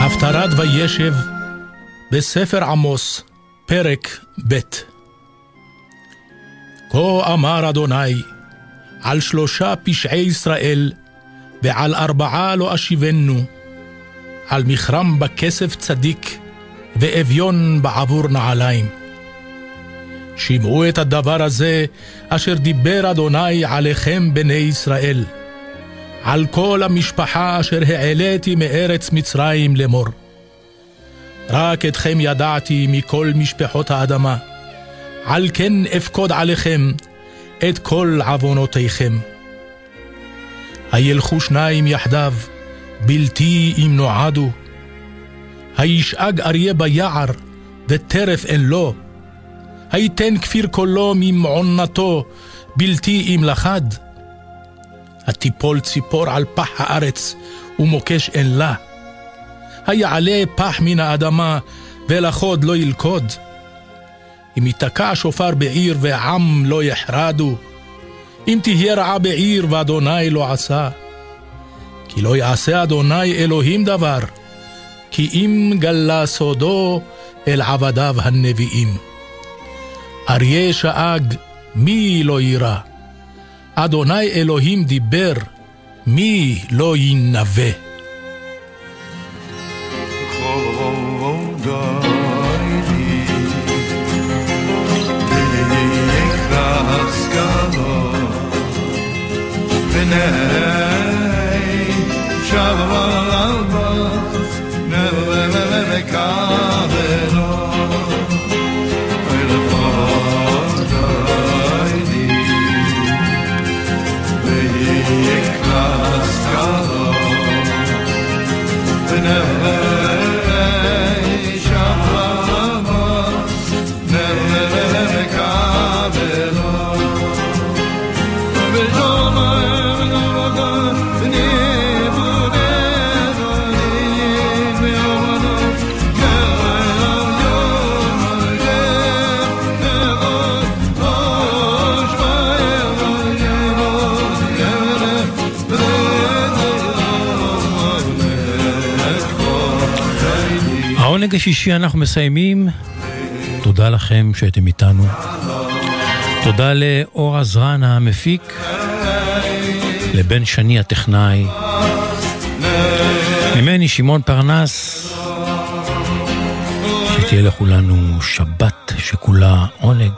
הפטרת וישב בספר עמוס, פרק ב' כה אמר אדוני, על שלושה פשעי ישראל, ועל ארבעה לא אשיבנו, על מכרם בכסף צדיק, ואביון בעבור נעליים. שמעו את הדבר הזה, אשר דיבר אדוני עליכם בני ישראל, על כל המשפחה אשר העליתי מארץ מצרים לאמור. רק אתכם ידעתי מכל משפחות האדמה, על כן אפקוד עליכם את כל עוונותיכם. הילכו שניים יחדיו, בלתי אם נועדו. הישאג אריה ביער, וטרף אין לו. היתן כפיר קולו ממעונתו, בלתי אם לחד. התיפול ציפור על פח הארץ, ומוקש אין לה. היעלה פח מן האדמה, ולחוד לא ילכוד. אם ייתקע שופר בעיר ועם לא יחרדו, אם תהיה רעה בעיר ואדוני לא עשה. כי לא יעשה אדוני אלוהים דבר, כי אם גלה סודו אל עבדיו הנביאים. אריה שאג, מי לא יירא? אדוני אלוהים דיבר, מי לא ינבא? בעונג השישי אנחנו מסיימים. תודה לכם שהייתם איתנו. תודה לאור עזרן המפיק, לבן שני הטכנאי, ממני שמעון פרנס, שתהיה לכולנו שבת שכולה עונג,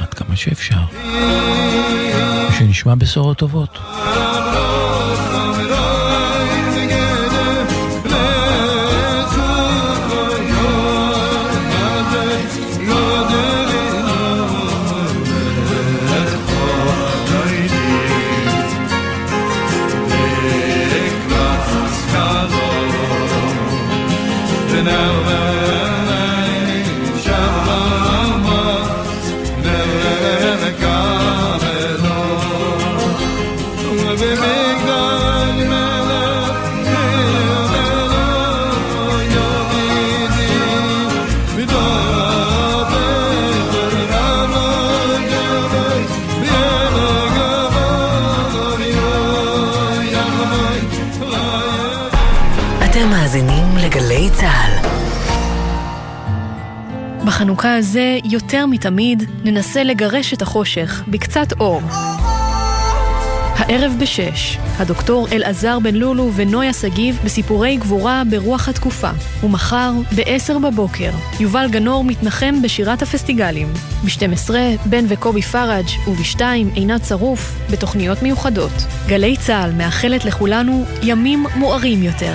עד כמה שאפשר, ושנשמע בשורות טובות. הזה, יותר מתמיד, ננסה לגרש את החושך בקצת אור. הערב בשש, הדוקטור אלעזר בן לולו ונויה שגיב בסיפורי גבורה ברוח התקופה. ומחר, בעשר בבוקר, יובל גנור מתנחם בשירת הפסטיגלים. ב-12, בן וקובי פראג' וב-2, עינת שרוף, בתוכניות מיוחדות. גלי צה"ל מאחלת לכולנו ימים מוארים יותר.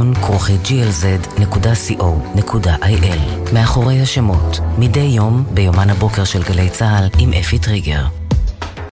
כרוכי glz.co.il מאחורי השמות, מדי יום ביומן הבוקר של גלי צה"ל עם אפי טריגר.